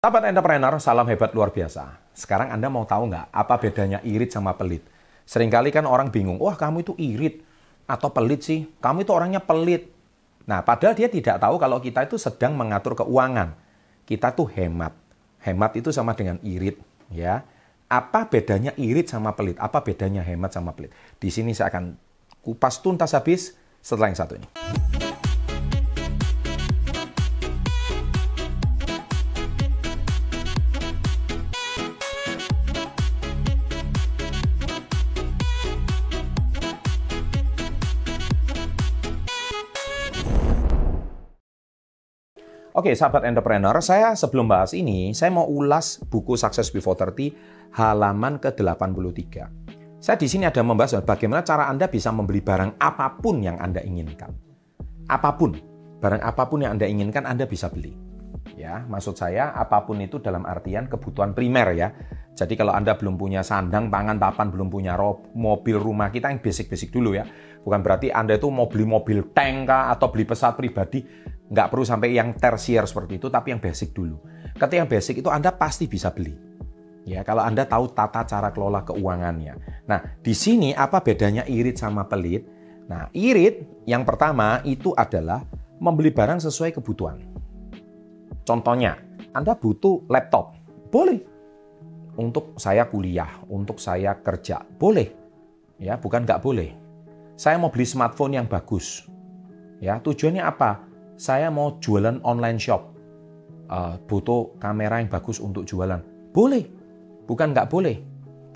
Sahabat entrepreneur, salam hebat luar biasa. Sekarang Anda mau tahu nggak apa bedanya irit sama pelit? Seringkali kan orang bingung, wah kamu itu irit atau pelit sih? Kamu itu orangnya pelit. Nah, padahal dia tidak tahu kalau kita itu sedang mengatur keuangan. Kita tuh hemat. Hemat itu sama dengan irit, ya. Apa bedanya irit sama pelit? Apa bedanya hemat sama pelit? Di sini saya akan kupas tuntas habis setelah yang satu ini. Oke, sahabat entrepreneur, saya sebelum bahas ini, saya mau ulas buku Success Before 30 halaman ke-83. Saya di sini ada membahas bagaimana cara Anda bisa membeli barang apa pun yang Anda inginkan. Apa pun, barang apa pun yang Anda inginkan Anda bisa beli. Ya, maksud saya apa pun itu dalam artian kebutuhan primer ya. Jadi kalau Anda belum punya sandang, pangan, papan, belum punya mobil rumah kita yang basic-basic dulu ya. Bukan berarti Anda itu mau beli mobil tank kah, atau beli pesawat pribadi nggak perlu sampai yang tersier seperti itu, tapi yang basic dulu. Ketika yang basic itu Anda pasti bisa beli. Ya, kalau Anda tahu tata cara kelola keuangannya. Nah, di sini apa bedanya irit sama pelit? Nah, irit yang pertama itu adalah membeli barang sesuai kebutuhan. Contohnya, Anda butuh laptop. Boleh. Untuk saya kuliah, untuk saya kerja. Boleh. Ya, bukan nggak boleh. Saya mau beli smartphone yang bagus. Ya, tujuannya apa? Saya mau jualan online shop, uh, butuh kamera yang bagus untuk jualan. Boleh, bukan nggak boleh.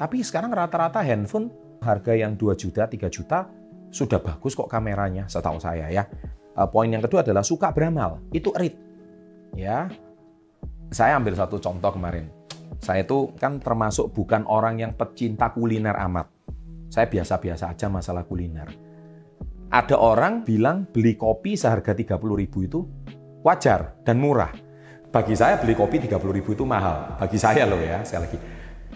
Tapi sekarang rata-rata handphone harga yang 2 juta, 3 juta sudah bagus kok kameranya, setahu saya ya. Uh, poin yang kedua adalah suka beramal, itu read. Ya, saya ambil satu contoh kemarin. Saya itu kan termasuk bukan orang yang pecinta kuliner amat. Saya biasa-biasa aja masalah kuliner ada orang bilang beli kopi seharga 30 ribu itu wajar dan murah. Bagi saya beli kopi 30 ribu itu mahal. Bagi saya loh ya, sekali lagi.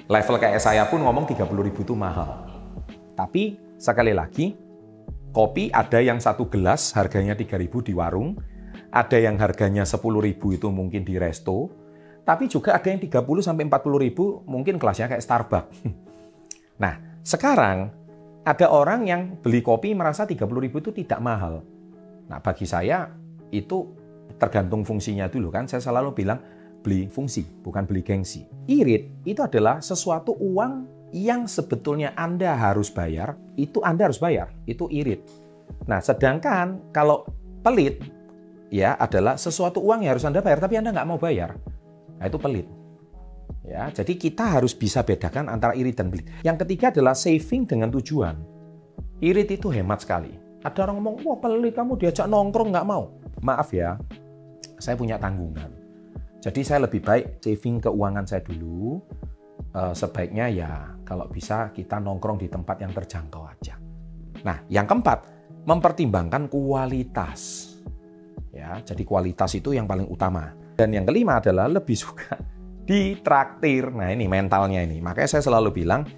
Level kayak saya pun ngomong 30 ribu itu mahal. Tapi sekali lagi, kopi ada yang satu gelas harganya 3 ribu di warung, ada yang harganya 10 ribu itu mungkin di resto, tapi juga ada yang 30 sampai 40 ribu mungkin kelasnya kayak Starbucks. Nah, sekarang ada orang yang beli kopi merasa 30 ribu itu tidak mahal. Nah bagi saya itu tergantung fungsinya dulu kan. Saya selalu bilang beli fungsi, bukan beli gengsi. Irit itu adalah sesuatu uang yang sebetulnya Anda harus bayar, itu Anda harus bayar, itu irit. Nah sedangkan kalau pelit, ya adalah sesuatu uang yang harus Anda bayar, tapi Anda nggak mau bayar. Nah itu pelit. Ya, jadi kita harus bisa bedakan antara irit dan pelit. Yang ketiga adalah saving dengan tujuan. Irit itu hemat sekali. Ada orang ngomong, wah pelit kamu diajak nongkrong nggak mau. Maaf ya, saya punya tanggungan. Jadi saya lebih baik saving keuangan saya dulu. Uh, sebaiknya ya kalau bisa kita nongkrong di tempat yang terjangkau aja. Nah, yang keempat, mempertimbangkan kualitas. Ya, jadi kualitas itu yang paling utama. Dan yang kelima adalah lebih suka ditraktir. Nah ini mentalnya ini. Makanya saya selalu bilang,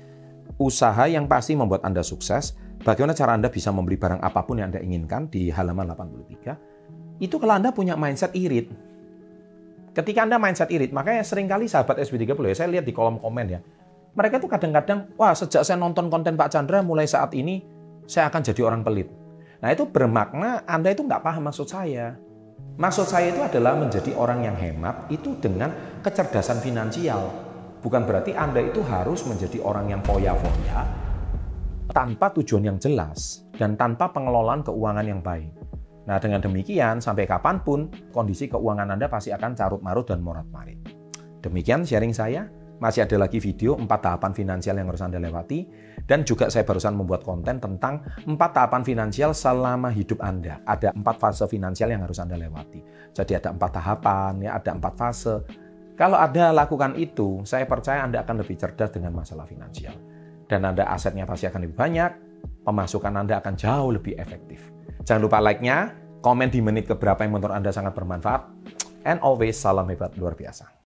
usaha yang pasti membuat Anda sukses, bagaimana cara Anda bisa membeli barang apa pun yang Anda inginkan di halaman 83, itu kalau Anda punya mindset irit. Ketika Anda mindset irit, makanya sering kali sahabat SB30 ya, saya lihat di kolom komen ya, mereka tuh kadang-kadang, wah sejak saya nonton konten Pak Chandra, mulai saat ini, saya akan jadi orang pelit. Nah itu bermakna Anda itu nggak paham maksud saya. Maksud saya itu adalah menjadi orang yang hemat itu dengan kecerdasan finansial. Bukan berarti Anda itu harus menjadi orang yang foya-foya tanpa tujuan yang jelas dan tanpa pengelolaan keuangan yang baik. Nah dengan demikian sampai kapan pun kondisi keuangan Anda pasti akan carut-marut dan morat-marit. Demikian sharing saya. Masih ada lagi video empat tahapan finansial yang harus Anda lewati. Dan juga saya barusan membuat konten tentang empat tahapan finansial selama hidup Anda. Ada empat fase finansial yang harus Anda lewati. Jadi ada empat tahapan, ya ada empat fase. Kalau Anda lakukan itu, saya percaya Anda akan lebih cerdas dengan masalah finansial. Dan Anda asetnya pasti akan lebih banyak, pemasukan Anda akan jauh lebih efektif. Jangan lupa like-nya, komen di menit keberapa yang menurut Anda sangat bermanfaat. And always salam hebat luar biasa.